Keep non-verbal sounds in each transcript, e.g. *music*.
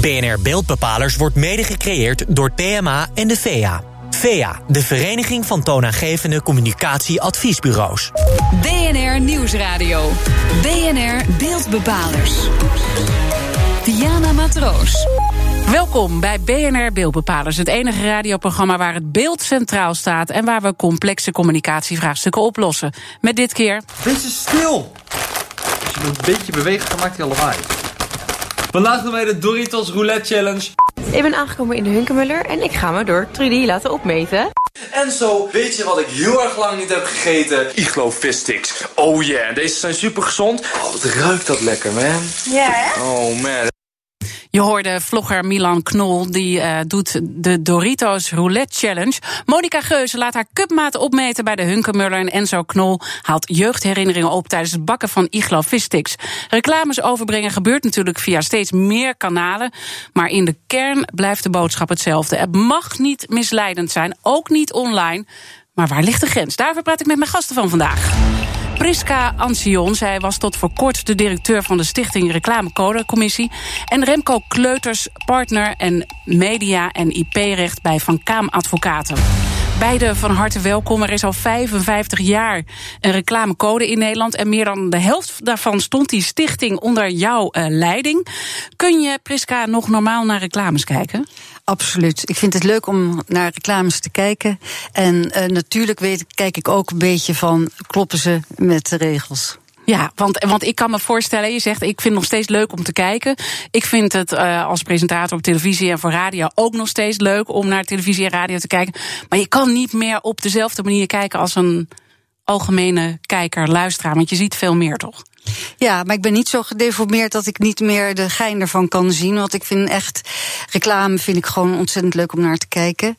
BNR Beeldbepalers wordt mede gecreëerd door PMA en de VEA. VEA, de Vereniging van Toonaangevende Communicatieadviesbureaus. BNR Nieuwsradio. BNR Beeldbepalers. Diana Matroos. Welkom bij BNR Beeldbepalers, het enige radioprogramma waar het beeld centraal staat en waar we complexe communicatievraagstukken oplossen. Met dit keer. Beetje stil! Als je een beetje beweegt, dan maakt hij al lawaai. Vandaag doen wij de Doritos Roulette Challenge. Ik ben aangekomen in de Hunkemuller en ik ga me door Trudy laten opmeten. En zo, weet je wat ik heel erg lang niet heb gegeten? Iglo Sticks. Oh yeah, deze zijn super gezond. Oh, wat ruikt dat lekker, man. Ja, hè? Oh man. Je hoorde vlogger Milan Knol, die uh, doet de Doritos Roulette Challenge. Monica Geuze laat haar cupmaat opmeten bij de Hunkemuller. En Enzo Knol haalt jeugdherinneringen op tijdens het bakken van Iglo Vissticks. Reclames overbrengen gebeurt natuurlijk via steeds meer kanalen. Maar in de kern blijft de boodschap hetzelfde. Het mag niet misleidend zijn, ook niet online. Maar waar ligt de grens? Daarvoor praat ik met mijn gasten van vandaag. Priska Ancion, zij was tot voor kort de directeur van de Stichting Reclamecodecommissie. En Remco Kleuters, partner en media- en IP-recht bij Van Kaam Advocaten. Beide van harte welkom. Er is al 55 jaar een reclamecode in Nederland. En meer dan de helft daarvan stond die stichting onder jouw uh, leiding. Kun je, Priska, nog normaal naar reclames kijken? Absoluut. Ik vind het leuk om naar reclames te kijken. En uh, natuurlijk weet, kijk ik ook een beetje van, kloppen ze met de regels? Ja, want, want ik kan me voorstellen, je zegt, ik vind het nog steeds leuk om te kijken. Ik vind het uh, als presentator op televisie en voor radio ook nog steeds leuk om naar televisie en radio te kijken. Maar je kan niet meer op dezelfde manier kijken als een algemene kijker, luisteraar. Want je ziet veel meer, toch? Ja, maar ik ben niet zo gedeformeerd dat ik niet meer de gein ervan kan zien. Want ik vind echt, reclame vind ik gewoon ontzettend leuk om naar te kijken.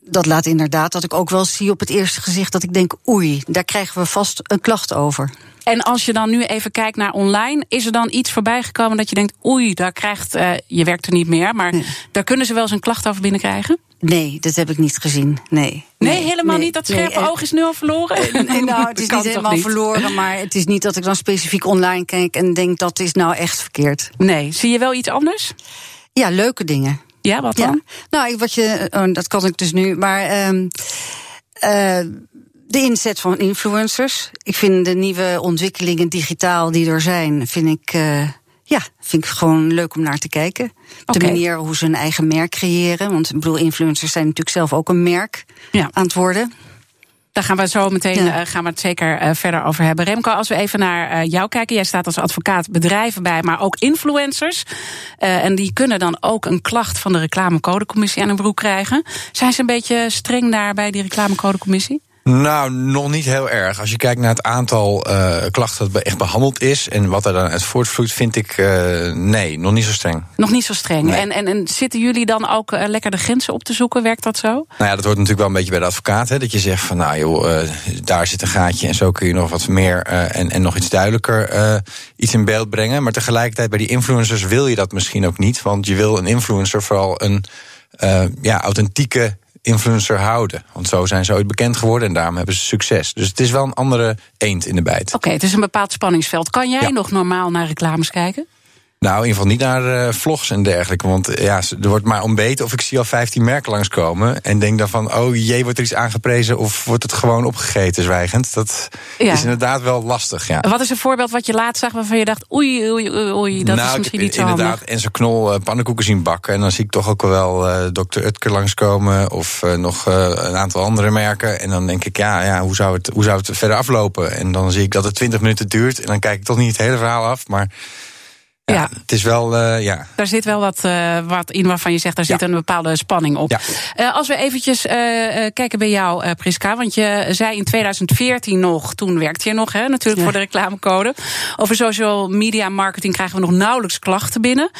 Dat laat inderdaad dat ik ook wel zie op het eerste gezicht dat ik denk, oei, daar krijgen we vast een klacht over. En als je dan nu even kijkt naar online, is er dan iets voorbij gekomen dat je denkt, oei, daar krijgt, uh, je werkt er niet meer, maar nee. daar kunnen ze wel eens een klacht over binnenkrijgen? Nee, dat heb ik niet gezien. Nee. Nee, nee helemaal nee, niet. Dat scherpe nee, oog is nu al verloren. Nee, nou, *laughs* het is niet helemaal niet. verloren, maar het is niet dat ik dan specifiek online kijk en denk dat is nou echt verkeerd. Nee, zie je wel iets anders? Ja, leuke dingen. Ja, wat dan? Ja. Nou, wat je, oh, dat kan ik dus nu, maar. Um, uh, de inzet van influencers. Ik vind de nieuwe ontwikkelingen digitaal die er zijn, vind ik. Uh, ja, vind ik gewoon leuk om naar te kijken. De okay. manier hoe ze een eigen merk creëren. Want ik bedoel, influencers zijn natuurlijk zelf ook een merk ja. aan het worden. Daar gaan we zo meteen ja. uh, gaan we het zeker uh, verder over hebben. Remco, als we even naar uh, jou kijken. Jij staat als advocaat bedrijven bij, maar ook influencers. en die kunnen dan ook een klacht van de reclamecodecommissie aan hun broek krijgen. Zijn ze een beetje streng daar bij die reclamecodecommissie? Nou, nog niet heel erg. Als je kijkt naar het aantal uh, klachten dat echt behandeld is en wat er dan uit voortvloeit, vind ik uh, nee, nog niet zo streng. Nog niet zo streng. Nee. En, en, en zitten jullie dan ook uh, lekker de grenzen op te zoeken? Werkt dat zo? Nou ja, dat hoort natuurlijk wel een beetje bij de advocaat. Hè, dat je zegt van nou joh, daar zit een gaatje en zo kun je nog wat meer en, en nog iets duidelijker iets in beeld brengen. Maar tegelijkertijd bij die influencers wil je dat misschien ook niet. Want je wil een influencer vooral een ja, authentieke influencer houden. Want zo zijn ze ooit bekend geworden en daarom hebben ze succes. Dus het is wel een andere eend in de bijt. Oké, okay, het is een bepaald spanningsveld. Kan jij ja. nog normaal naar reclames kijken? Nou, in ieder geval niet naar uh, vlogs en dergelijke. Want ja, er wordt maar ontbeten of ik zie al 15 merken langskomen. En denk dan van, oh jee, wordt er iets aangeprezen of wordt het gewoon opgegeten zwijgend? Dat ja. is inderdaad wel lastig, ja. Wat is een voorbeeld wat je laatst zag waarvan je dacht, oei, oei, oei, oei dat nou, is misschien niet zo inderdaad handig. en zijn knol uh, pannenkoeken zien bakken. En dan zie ik toch ook wel uh, Dr. Utker langskomen of nog een aantal andere merken. En dan denk ik, ja, ja hoe, zou het, hoe zou het verder aflopen? En dan zie ik dat het 20 minuten duurt. En dan kijk ik toch niet het hele verhaal af, maar... Ja, ja, het is wel, uh, ja. Daar zit wel wat, uh, wat in waarvan je zegt, daar zit een bepaalde spanning op. Ja. Uh, als we eventjes kijken bij jou, Priska, want je zei in 2014 nog, toen werkte je nog, hè, natuurlijk voor de reclamecode. Over social media marketing krijgen we nog nauwelijks klachten binnen.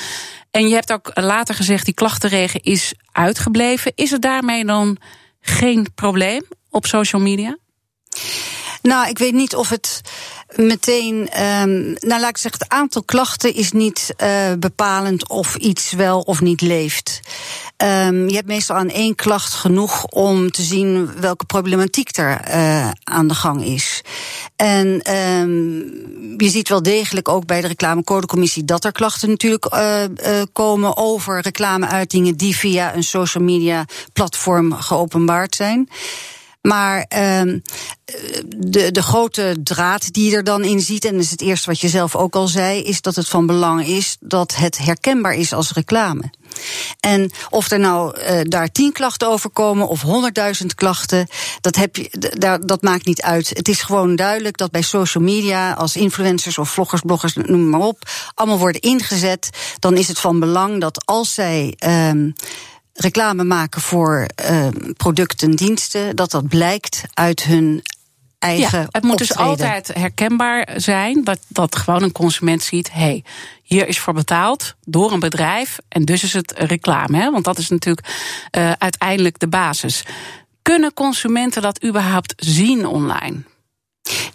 En je hebt ook later gezegd, die klachtenregen is uitgebleven. Is er daarmee dan geen probleem op social media? Nou, ik weet niet of het meteen. Um, nou, laat ik zeggen, het aantal klachten is niet uh, bepalend of iets wel of niet leeft. Um, je hebt meestal aan één klacht genoeg om te zien welke problematiek er uh, aan de gang is. En um, je ziet wel degelijk ook bij de reclamecodecommissie dat er klachten natuurlijk uh, komen over reclameuitingen die via een social media platform geopenbaard zijn. Maar uh, de, de grote draad die je er dan in ziet, en dat is het eerste wat je zelf ook al zei, is dat het van belang is dat het herkenbaar is als reclame. En of er nou uh, daar tien klachten over komen of honderdduizend klachten, dat, heb je, dat, dat maakt niet uit. Het is gewoon duidelijk dat bij social media, als influencers of vloggers, bloggers, noem maar op, allemaal worden ingezet. Dan is het van belang dat als zij. Uh, reclame maken voor uh, producten en diensten, dat dat blijkt uit hun eigen. Ja, het moet dus altijd herkenbaar zijn dat, dat gewoon een consument ziet: hé, hey, hier is voor betaald door een bedrijf en dus is het reclame. Hè? Want dat is natuurlijk uh, uiteindelijk de basis. Kunnen consumenten dat überhaupt zien online?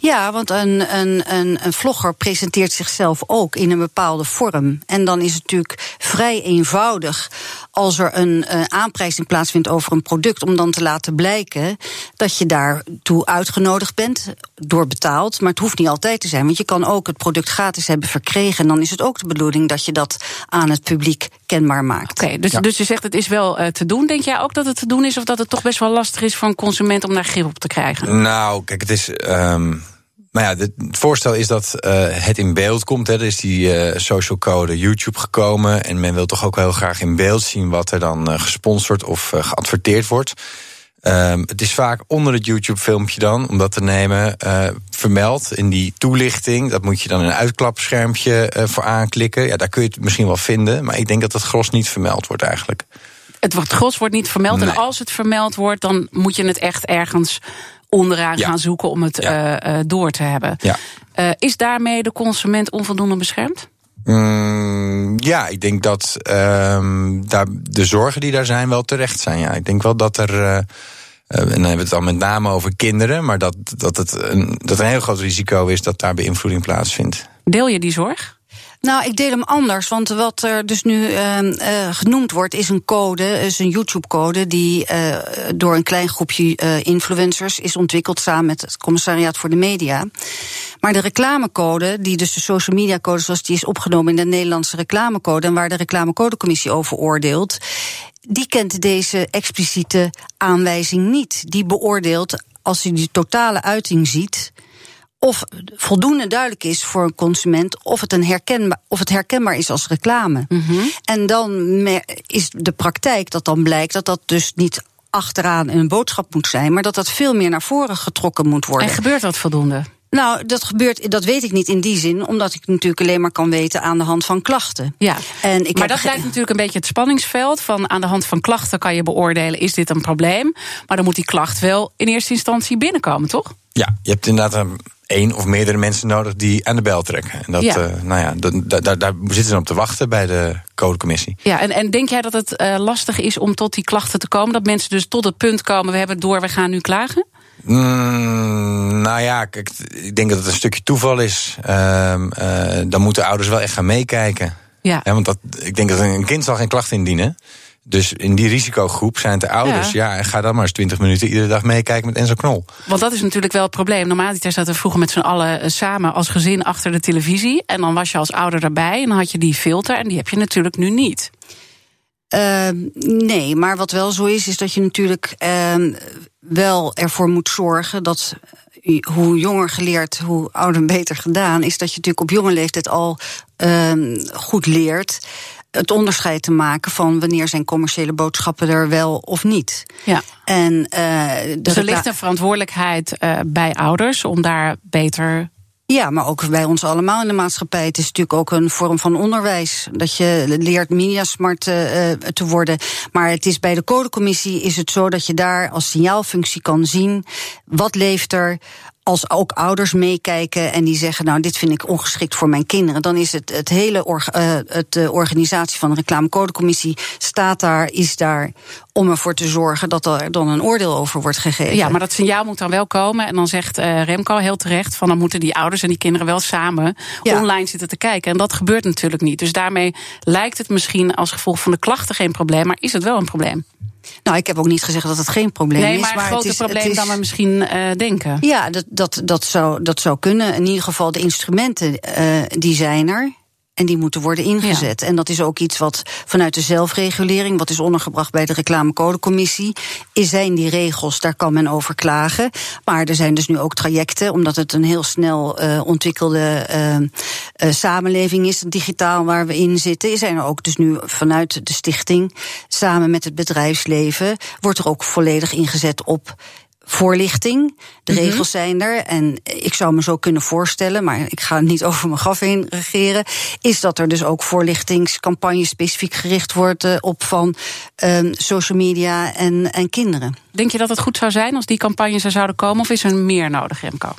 Ja, want een, een, een, een vlogger presenteert zichzelf ook in een bepaalde vorm. En dan is het natuurlijk vrij eenvoudig als er een uh, aanprijzing plaatsvindt over een product, om dan te laten blijken dat je daartoe uitgenodigd bent, door betaald. Maar het hoeft niet altijd te zijn, want je kan ook het product gratis hebben verkregen. En dan is het ook de bedoeling dat je dat aan het publiek kenbaar maakt. Oké, dus, dus je zegt het is wel uh, te doen. Denk jij ook dat het te doen is, of dat het toch best wel lastig is voor een consument om daar grip op te krijgen? Nou, kijk, het is. Um maar ja, het voorstel is dat uh, het in beeld komt. Hè. Er is die uh, social code YouTube gekomen. En men wil toch ook heel graag in beeld zien wat er dan uh, gesponsord of geadverteerd wordt. Um, het is vaak onder het YouTube-filmpje dan, om dat te nemen, vermeld in die toelichting. Dat moet je dan in een uitklapschermpje voor aanklikken. Ja, daar kun je het misschien wel vinden. Maar ik denk dat het gros niet vermeld wordt eigenlijk. Het, gros wordt niet vermeld. Nee. En als het vermeld wordt, dan moet je het echt ergens onderaan gaan zoeken om het ja. uh, door te hebben. Ja. Uh, is daarmee de consument onvoldoende beschermd? Mm, ja, ik denk dat uh, daar de zorgen die daar zijn wel terecht zijn. Ja. Ik denk wel dat er. Uh, en dan hebben we het al met name over kinderen, maar dat, dat het een, dat een heel groot risico is dat daar beïnvloeding plaatsvindt. Deel je die zorg? Nou, ik deel hem anders. Want wat er dus nu uh, genoemd wordt, is een code, is een YouTube-code, die uh, door een klein groepje influencers is ontwikkeld samen met het Commissariaat voor de Media. Maar de reclamecode, die dus de social media code zoals die is opgenomen in de Nederlandse reclamecode en waar de reclamecodecommissie over oordeelt, die kent deze expliciete aanwijzing niet. Die beoordeelt, als hij die totale uiting ziet, of voldoende duidelijk is voor een consument of het, een herkenbaar, of het herkenbaar is als reclame. Mm -hmm. En dan is de praktijk dat dan blijkt dat dat dus niet achteraan een boodschap moet zijn, maar dat dat veel meer naar voren getrokken moet worden. En gebeurt dat voldoende? Nou, dat gebeurt, dat weet ik niet in die zin, omdat ik natuurlijk alleen maar kan weten aan de hand van klachten. Ja, en ik maar dat lijkt natuurlijk een beetje het spanningsveld van aan de hand van klachten kan je beoordelen, is dit een probleem? Maar dan moet die klacht wel in eerste instantie binnenkomen, toch? Ja, je hebt inderdaad een één of meerdere mensen nodig die aan de bel trekken. En dat, ja. Uh, nou ja, dat, daar, daar zitten ze op te wachten bij de codecommissie. Ja, en, en denk jij dat het uh, lastig is om tot die klachten te komen? Dat mensen dus tot het punt komen, we hebben het door, we gaan nu klagen? Mm, nou ja, kijk, ik denk dat het een stukje toeval is. Uh, dan moeten ouders wel echt gaan meekijken. Ja. ja. want dat, ik denk dat een kind zal geen klacht indienen. Dus in die risicogroep zijn het de ouders. Ja. ja, ga dan maar eens 20 minuten iedere dag meekijken met Enzo Knol. Want dat is natuurlijk wel het probleem. Normaal zaten we vroeger met z'n allen eh, samen als gezin achter de televisie. En dan was je als ouder daarbij en dan had je die filter. En die heb je natuurlijk nu niet. Uh, nee, maar wat wel zo is, is dat je natuurlijk uh, wel ervoor moet zorgen dat hoe jonger geleerd, hoe ouder beter gedaan, is dat je natuurlijk op jonge leeftijd al uh, goed leert het onderscheid te maken van wanneer zijn commerciële boodschappen er wel of niet. Ja. En, uh, dus er ligt een verantwoordelijkheid uh, bij ouders om daar beter ja, maar ook bij ons allemaal in de maatschappij. Het is natuurlijk ook een vorm van onderwijs. Dat je leert mediasmart uh, te worden. Maar het is bij de codecommissie is het zo dat je daar als signaalfunctie kan zien. Wat leeft er als ook ouders meekijken en die zeggen, nou, dit vind ik ongeschikt voor mijn kinderen, dan is het het hele orga, uh, het, de organisatie van de reclamecodecommissie staat daar, is daar om ervoor te zorgen dat er dan een oordeel over wordt gegeven. Ja, maar dat signaal moet dan wel komen. En dan zegt uh, Remco heel terecht: van dan moeten die ouders en die kinderen wel samen ja. online zitten te kijken. En dat gebeurt natuurlijk niet. Dus daarmee lijkt het misschien als gevolg van de klachten geen probleem, maar is het wel een probleem? Nou, ik heb ook niet gezegd dat het geen probleem nee, is. Maar, maar een groter probleem is, dan we misschien uh, denken. Ja, dat, dat, dat, zou, dat zou kunnen. In ieder geval, de instrumenten uh, die zijn er. En die moeten worden ingezet. Ja. En dat is ook iets wat vanuit de zelfregulering, wat is ondergebracht bij de reclamecodecommissie, is zijn die regels, daar kan men over klagen. Maar er zijn dus nu ook trajecten, omdat het een heel snel uh, ontwikkelde uh, uh, samenleving is, digitaal waar we in zitten, zijn er ook dus nu vanuit de stichting, samen met het bedrijfsleven, wordt er ook volledig ingezet op voorlichting. De mm -hmm. regels zijn er. En ik zou me zo kunnen voorstellen, maar ik ga niet *laughs* over mijn graf heen regeren. Is dat er dus ook voorlichtingscampagnes specifiek gericht wordt op van um, social media en, en kinderen. Denk je dat het goed zou zijn als die campagnes er zouden komen? Of is er meer nodig, Remco?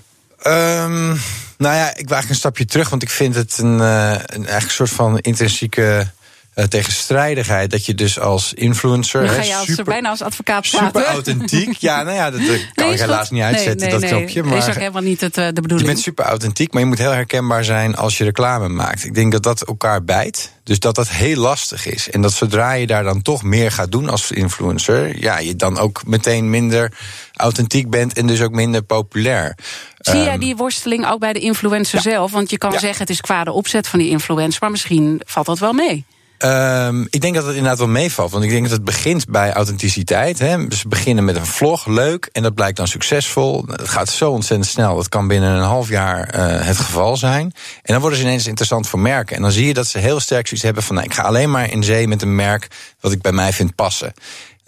Um, nou ja, ik wil eigenlijk een stapje terug, want ik vind het een, uh, een, een soort van intrinsieke uh, tegenstrijdigheid. Dat je dus als influencer. Dan ga je als, super, bijna als advocaat praten. Super authentiek. Ja, nou ja, dat, dat kan nee, ik helaas niet uitzetten, nee, nee, dat knopje. Maar is ook helemaal niet het, uh, de bedoeling. Je bent super authentiek, maar je moet heel herkenbaar zijn als je reclame maakt. Ik denk dat dat elkaar bijt. Dus dat dat heel lastig is. En dat zodra je daar dan toch meer gaat doen als influencer, ja, je dan ook meteen minder authentiek bent en dus ook minder populair. Zie jij die worsteling ook bij de influencer ja. zelf? Want je kan ja. zeggen het is kwade opzet van die influencer, maar misschien valt dat wel mee. Um, ik denk dat het inderdaad wel meevalt. Want ik denk dat het begint bij authenticiteit. Hè. We beginnen met een vlog, leuk. En dat blijkt dan succesvol. Het gaat zo ontzettend snel. Dat kan binnen een half jaar uh, het geval zijn. En dan worden ze ineens interessant voor merken. En dan zie je dat ze heel sterk zoiets hebben van... Nou, ik ga alleen maar in zee met een merk wat ik bij mij vind passen.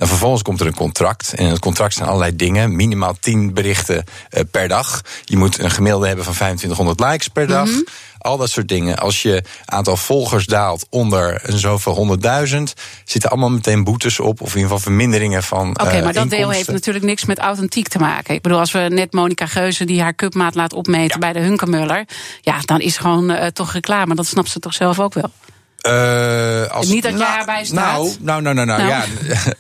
En vervolgens komt er een contract. En in het contract zijn allerlei dingen. Minimaal 10 berichten uh, per dag. Je moet een gemiddelde hebben van 2500 likes per dag. -hmm. Al dat soort dingen. Als je aantal volgers daalt onder een zoveel honderdduizend, zitten allemaal meteen boetes op. Of in ieder geval verminderingen van. Oké, okay, uh, maar dat deel heeft natuurlijk niks met authentiek te maken. Ik bedoel, als we net Monica Geuze die haar cupmaat laat opmeten ja. bij de Hunkemuller. Ja, dan is gewoon uh, toch reclame. Dat snapt ze toch zelf ook wel. Uh, als, Niet dat jij nou, erbij staat. Nou, nou, nou, nou, nou, nou.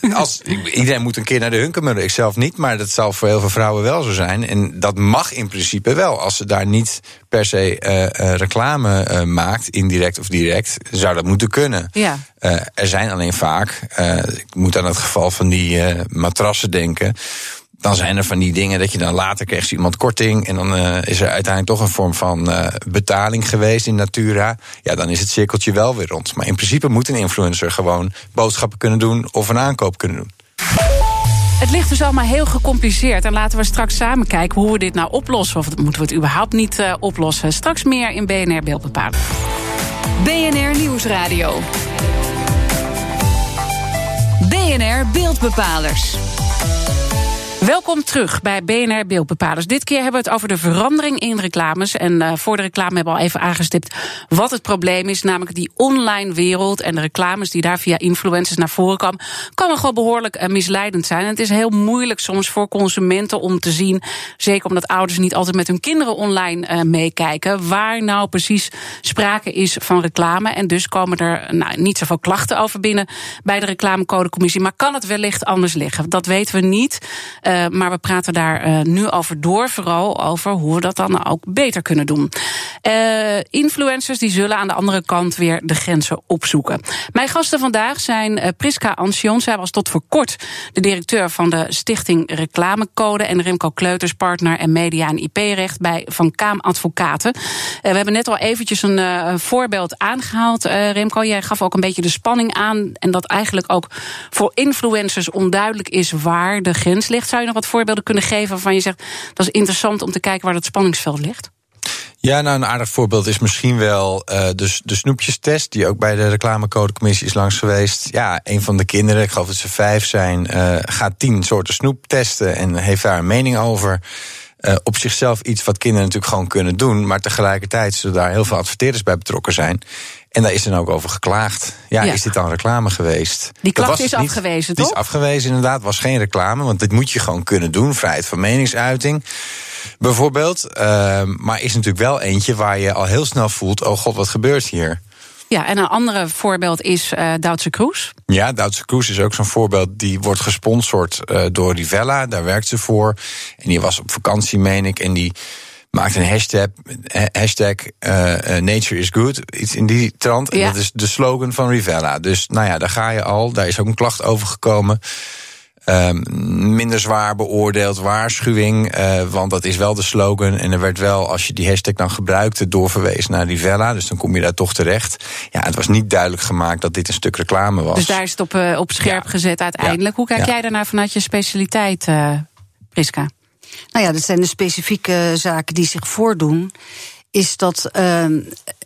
ja. *laughs* Als, iedereen moet een keer naar de Hunkemuller. Ik zelf niet, maar dat zal voor heel veel vrouwen wel zo zijn. En dat mag in principe wel. Als ze daar niet per se uh, uh, reclame maakt, indirect of direct, zou dat moeten kunnen. Ja. er zijn alleen vaak, ik moet aan het geval van die matrassen denken dan zijn er van die dingen dat je dan later krijgt iemand korting. En dan uh, is er uiteindelijk toch een vorm van uh, betaling geweest in Natura. Ja, dan is het cirkeltje wel weer rond. Maar in principe moet een influencer gewoon boodschappen kunnen doen of een aankoop kunnen doen. Het ligt dus allemaal heel gecompliceerd. En laten we straks samen kijken hoe we dit nou oplossen. Of moeten we het überhaupt niet uh, oplossen? Straks meer in BNR Beeldbepalen. BNR Nieuwsradio. BNR Beeldbepalers. Welkom terug bij BNR Beeldbepalers. Dit keer hebben we het over de verandering in reclames. En uh, voor de reclame hebben we al even aangestipt wat het probleem is. Namelijk die online wereld en de reclames die daar via influencers naar voren komen. Kan wel behoorlijk uh, misleidend zijn. En het is heel moeilijk soms voor consumenten om te zien. Zeker omdat ouders niet altijd met hun kinderen online uh, meekijken. Waar nou precies sprake is van reclame. En dus komen er nou, niet zoveel klachten over binnen bij de reclamecodecommissie. Maar kan het wellicht anders liggen? Dat weten we niet. Uh, maar we praten daar uh, nu over door, vooral over hoe we dat dan ook beter kunnen doen. Uh, influencers die zullen aan de andere kant weer de grenzen opzoeken. Mijn gasten vandaag zijn Priska Ansion. Zij was tot voor kort de directeur van de Stichting Reclamecode. En Remco Kleuters, partner en media en IP-recht bij Van Kaam Advocaten. we hebben net al eventjes een voorbeeld aangehaald. Remco, jij gaf ook een beetje de spanning aan. En dat eigenlijk ook voor influencers onduidelijk is waar de grens ligt. Zou je wat voorbeelden kunnen geven waarvan je zegt dat is interessant om te kijken waar dat spanningsveld ligt? Ja, nou een aardig voorbeeld is misschien wel uh, de, de snoepjestest, die ook bij de reclamecodecommissie is langs geweest. Ja, een van de kinderen, ik geloof dat ze vijf zijn, uh, gaat tien soorten snoep testen en heeft daar een mening over. Uh, op zichzelf iets wat kinderen natuurlijk gewoon kunnen doen, maar tegelijkertijd zullen daar heel veel adverteerders bij betrokken zijn. En daar is dan ook over geklaagd. Ja, ja. is dit dan reclame geweest? Die klacht is afgewezen, toch? Die is afgewezen, inderdaad. Was geen reclame, want dit moet je gewoon kunnen doen. Vrijheid van meningsuiting. Bijvoorbeeld, uh, maar is natuurlijk wel eentje waar je al heel snel voelt: oh god, wat gebeurt hier? Ja, en een andere voorbeeld is uh, Duitse Cruise. Ja, Duitse Cruise is ook zo'n voorbeeld. Die wordt gesponsord uh, door Rivella, daar werkt ze voor. En die was op vakantie, meen ik, en die maakt een hashtag, hashtag uh, nature is good, iets in die trant. En dat is de slogan van Rivella. Dus nou ja, daar ga je al. Daar is ook een klacht over gekomen. Um, minder zwaar beoordeeld, waarschuwing, uh, want dat is wel de slogan. En er werd wel, als je die hashtag dan gebruikte, doorverwezen naar Rivella. Dus dan kom je daar toch terecht. Ja, het was niet duidelijk gemaakt dat dit een stuk reclame was. Dus daar is het op, uh, op scherp ja. gezet uiteindelijk. Ja. Hoe kijk jij daarnaar vanuit je specialiteit, uh, Priska? Nou ja, dat zijn de specifieke zaken die zich voordoen. Is dat. Uh,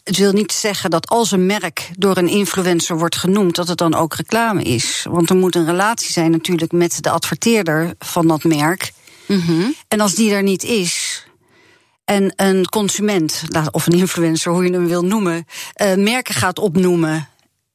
het wil niet zeggen dat als een merk door een influencer wordt genoemd, dat het dan ook reclame is. Want er moet een relatie zijn natuurlijk met de adverteerder van dat merk. Mm -hmm. En als die er niet is, en een consument, of een influencer, hoe je hem wil noemen, uh, merken gaat opnoemen.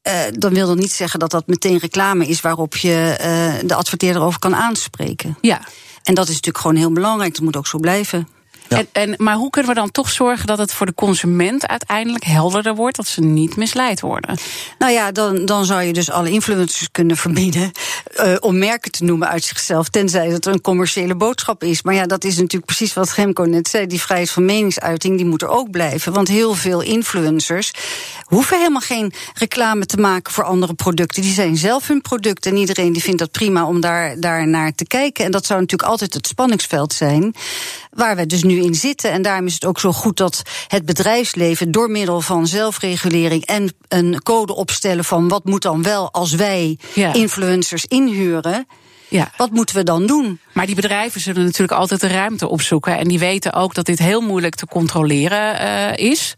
Uh, dan wil dat niet zeggen dat dat meteen reclame is waarop je uh, de adverteerder over kan aanspreken. Ja. En dat is natuurlijk gewoon heel belangrijk. Dat moet ook zo blijven. Ja. En, en, maar hoe kunnen we dan toch zorgen dat het voor de consument uiteindelijk helderder wordt, dat ze niet misleid worden? Nou ja, dan, dan zou je dus alle influencers kunnen verbieden uh, om merken te noemen uit zichzelf, tenzij het een commerciële boodschap is. Maar ja, dat is natuurlijk precies wat Remco net zei. Die vrijheid van meningsuiting die moet er ook blijven. Want heel veel influencers hoeven helemaal geen reclame te maken voor andere producten. Die zijn zelf hun product en iedereen die vindt dat prima om daar, daar naar te kijken. En dat zou natuurlijk altijd het spanningsveld zijn waar we dus nu in zitten. En daarom is het ook zo goed dat het bedrijfsleven door middel van zelfregulering en een code opstellen van wat moet dan wel als wij ja. influencers inhuren. Ja. Wat moeten we dan doen? Maar die bedrijven zullen natuurlijk altijd de ruimte opzoeken. En die weten ook dat dit heel moeilijk te controleren uh, is.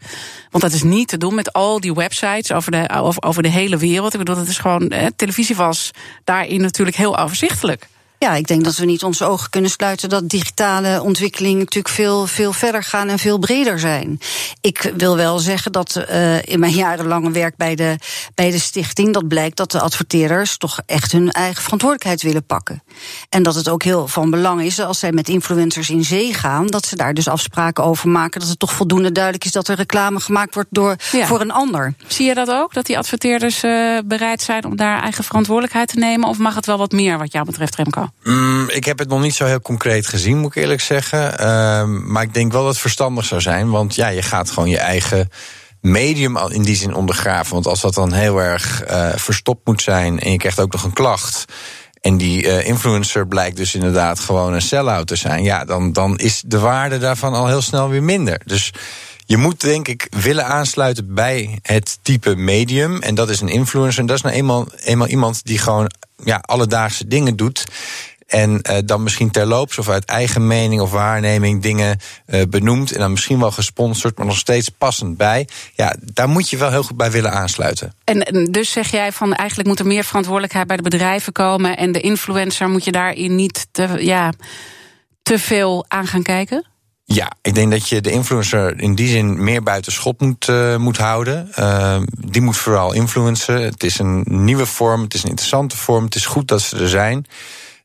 Want dat is niet te doen met al die websites over de, over, over de hele wereld. Ik bedoel, het is gewoon. Eh, televisie was daarin natuurlijk heel overzichtelijk. Ja, ik denk dat we niet onze ogen kunnen sluiten dat digitale ontwikkelingen natuurlijk veel, veel verder gaan en veel breder zijn. Ik wil wel zeggen dat uh, in mijn jarenlange werk bij de, bij de stichting, dat blijkt dat de adverteerders toch echt hun eigen verantwoordelijkheid willen pakken. En dat het ook heel van belang is als zij met influencers in zee gaan, dat ze daar dus afspraken over maken. Dat het toch voldoende duidelijk is dat er reclame gemaakt wordt door, ja. voor een ander. Zie je dat ook? Dat die adverteerders uh, bereid zijn om daar eigen verantwoordelijkheid te nemen? Of mag het wel wat meer wat jou betreft, Remco? Mm, ik heb het nog niet zo heel concreet gezien, moet ik eerlijk zeggen. Uh, maar ik denk wel dat het verstandig zou zijn. Want ja, je gaat gewoon je eigen medium in die zin ondergraven. Want als dat dan heel erg uh, verstopt moet zijn en je krijgt ook nog een klacht. En die uh, influencer blijkt dus inderdaad gewoon een sell-out te zijn. Ja, dan, dan is de waarde daarvan al heel snel weer minder. Dus je moet denk ik willen aansluiten bij het type medium. En dat is een influencer. En dat is nou eenmaal, eenmaal iemand die gewoon ja, alledaagse dingen doet. En uh, dan misschien terloops of uit eigen mening of waarneming dingen uh, benoemd. En dan misschien wel gesponsord, maar nog steeds passend bij. Ja, daar moet je wel heel goed bij willen aansluiten. En dus zeg jij van eigenlijk moet er meer verantwoordelijkheid bij de bedrijven komen. En de influencer moet je daarin niet te, ja, te veel aan gaan kijken? Ja, ik denk dat je de influencer in die zin meer buiten schot moet, uh, moet houden. Uh, die moet vooral influencen. Het is een nieuwe vorm, het is een interessante vorm. Het is goed dat ze er zijn.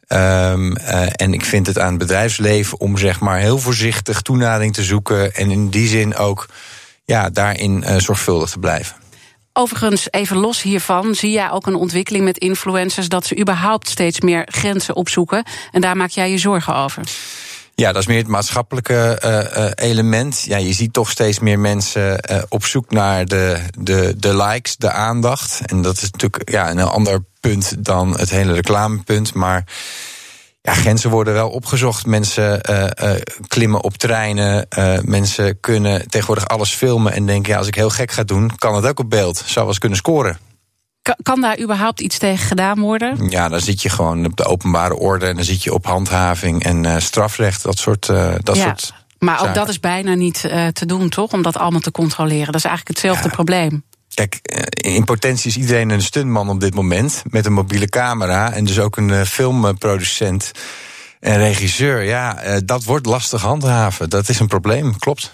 Um, uh, en ik vind het aan het bedrijfsleven om zeg maar heel voorzichtig toenadering te zoeken. En in die zin ook ja, daarin uh, zorgvuldig te blijven. Overigens, even los hiervan, zie jij ook een ontwikkeling met influencers dat ze überhaupt steeds meer grenzen opzoeken. En daar maak jij je zorgen over. Ja, dat is meer het maatschappelijke uh, uh, element. Ja, je ziet toch steeds meer mensen uh, op zoek naar de, de, de likes, de aandacht. En dat is natuurlijk ja, een ander punt dan het hele reclamepunt. Maar ja, grenzen worden wel opgezocht. Mensen klimmen op treinen. mensen kunnen tegenwoordig alles filmen en denken: ja, als ik heel gek ga doen, kan het ook op beeld. Zou wel eens kunnen scoren. Kan daar überhaupt iets tegen gedaan worden? Ja, dan zit je gewoon op de openbare orde en dan zit je op handhaving en uh, strafrecht, dat soort. Uh, dat ja. soort maar ook zaken. dat is bijna niet uh, te doen, toch? Om dat allemaal te controleren. Dat is eigenlijk hetzelfde ja. probleem. Kijk, in potentie is iedereen een stuntman op dit moment. Met een mobiele camera en dus ook een filmproducent en regisseur. Ja, dat wordt lastig handhaven. Dat is een probleem, klopt.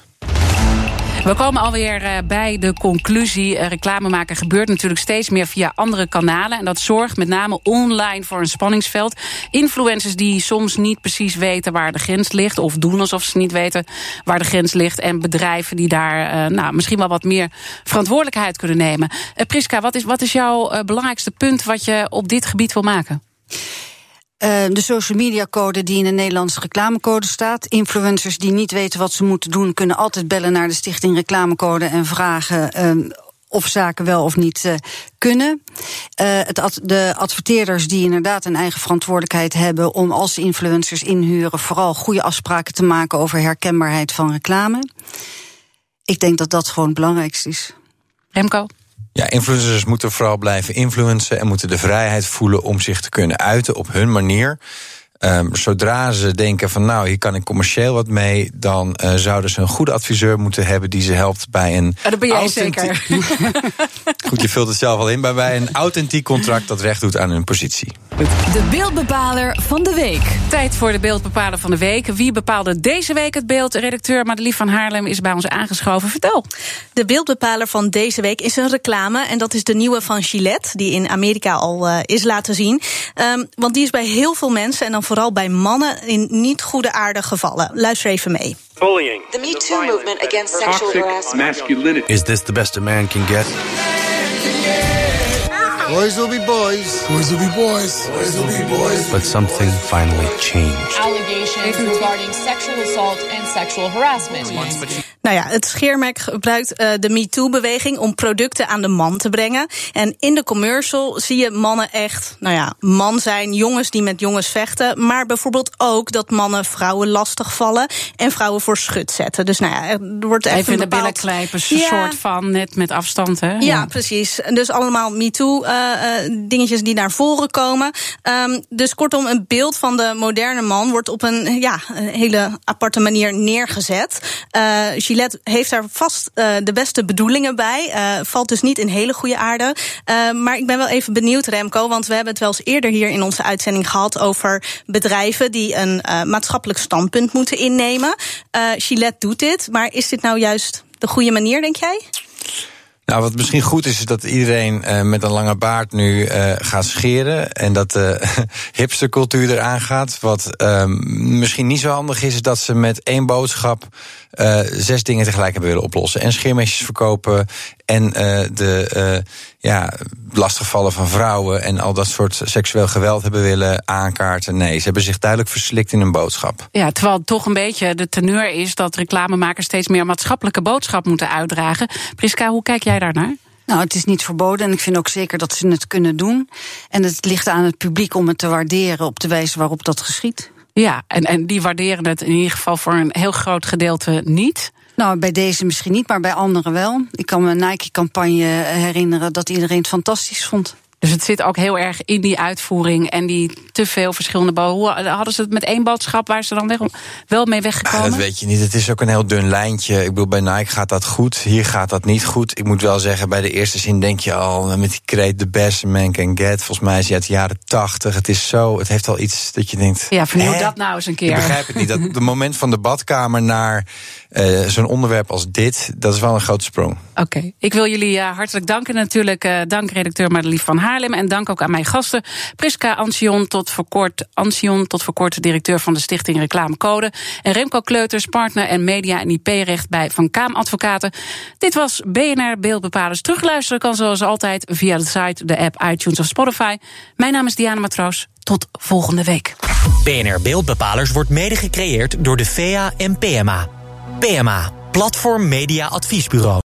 We komen alweer uh, bij de conclusie. Uh, reclame maken gebeurt natuurlijk steeds meer via andere kanalen. En dat zorgt met name online voor een spanningsveld. Influencers die soms niet precies weten waar de grens ligt. Of doen alsof ze niet weten waar de grens ligt. En bedrijven die daar uh, nou, misschien wel wat meer verantwoordelijkheid kunnen nemen. Priska, wat is, wat is jouw belangrijkste punt wat je op dit gebied wil maken? Uh, de social media code die in de Nederlandse reclamecode staat. Influencers die niet weten wat ze moeten doen, kunnen altijd bellen naar de Stichting Reclamecode en vragen uh, of zaken wel of niet uh, kunnen. het ad de adverteerders die inderdaad een eigen verantwoordelijkheid hebben om als influencers inhuren, vooral goede afspraken te maken over herkenbaarheid van reclame. Ik denk dat dat gewoon het belangrijkste is. Remco? Ja, influencers moeten vooral blijven influencen en moeten de vrijheid voelen om zich te kunnen uiten op hun manier. Um, zodra ze denken van nou, hier kan ik commercieel wat mee, dan uh, zouden ze een goede adviseur moeten hebben die ze helpt bij een. Ja, dat ben jij zeker. *laughs* Goed, je vult het zelf al in, maar bij een authentiek contract dat recht doet aan hun positie. De beeldbepaler van de week. Tijd voor de beeldbepaler van de week. Wie bepaalde deze week het beeld? Redacteur Madelief van Haarlem is bij ons aangeschoven. Vertel. De beeldbepaler van deze week is een reclame. En dat is de nieuwe van Gillette, die in Amerika al uh, is laten zien. Um, want die is bij heel veel mensen en dan vooral bij mannen in niet goede aarde gevallen. Luister even mee. Bullying. The Me Too movement against sexual harassment. Is this the best a man can get? Boys will be boys. Boys will be boys. Boys will be boys. But something finally changed. Allegations regarding sexual assault and sexual harassment. Nou ja, het scheermerk gebruikt uh, de MeToo-beweging om producten aan de man te brengen. En in de commercial zie je mannen echt, nou ja, man zijn, jongens die met jongens vechten. Maar bijvoorbeeld ook dat mannen vrouwen lastig vallen en vrouwen voor schut zetten. Dus nou ja, er wordt even, even de bepaald... billen ja. soort van, net met afstand, hè? Ja, ja. precies. Dus allemaal MeToo. Uh, dingetjes die naar voren komen. Um, dus kortom, een beeld van de moderne man wordt op een, ja, een hele aparte manier neergezet. Uh, Gillette heeft daar vast uh, de beste bedoelingen bij. Uh, valt dus niet in hele goede aarde. Maar ik ben wel even benieuwd, Remco, want we hebben het wel eens eerder hier in onze uitzending gehad over bedrijven die een maatschappelijk standpunt moeten innemen. Gillette doet dit, maar is dit nou juist de goede manier, denk jij? Nou, wat misschien goed is, is dat iedereen uh, met een lange baard nu uh, gaat scheren. En dat de *laughs* hipstercultuur eraan gaat. Wat uh, misschien niet zo handig is, is dat ze met één boodschap uh, zes dingen tegelijk hebben willen oplossen. En scheermesjes verkopen. En de ja, lastigvallen van vrouwen. En al dat soort seksueel geweld hebben willen aankaarten. Nee, ze hebben zich duidelijk verslikt in een boodschap. Ja, terwijl toch een beetje de teneur is dat reclamemakers steeds meer maatschappelijke boodschap moeten uitdragen. Priska, hoe kijk jij daarnaar? Nou, het is niet verboden en ik vind ook zeker dat ze het kunnen doen. En het ligt aan het publiek om het te waarderen op de wijze waarop dat geschiet. Ja, en, en die waarderen het in ieder geval voor een heel groot gedeelte niet. Nou, bij deze misschien niet, maar bij anderen wel. Ik kan me een Nike-campagne herinneren dat iedereen het fantastisch vond. Dus het zit ook heel erg in die uitvoering en die te veel verschillende boden. Hadden ze het met één boodschap waar ze dan weg, wel mee weggekomen? Ah, dat weet je niet. Het is ook een heel dun lijntje. Ik bedoel, bij Nike gaat dat goed. Hier gaat dat niet goed. Ik moet wel zeggen, bij de eerste zin denk je al met die kreet the best man can get. Volgens mij is hij uit de jaren tachtig. Het is zo, het heeft al iets dat je denkt. Ja, vernieuw dat nou eens een keer. Ik begrijp het niet. Dat het moment van de badkamer naar uh, zo'n onderwerp als dit, dat is wel een grote sprong. Oké, okay. ik wil jullie uh, hartelijk danken. Natuurlijk, uh, dank redacteur Madelief van Haarlem. En dank ook aan mijn gasten. Priska Ansion, tot voor kort, Ansion, tot voor kort directeur van de Stichting Reclamecode. En Remco Kleuters, partner en media en IP-recht bij Van Kaam Advocaten. Dit was BNR Beeldbepalers. Terugluisteren kan zoals altijd via de site, de app, iTunes of Spotify. Mijn naam is Diana Matroos. Tot volgende week. BNR Beeldbepalers wordt mede gecreëerd door de VEA en PMA. PMA, Platform Media Adviesbureau.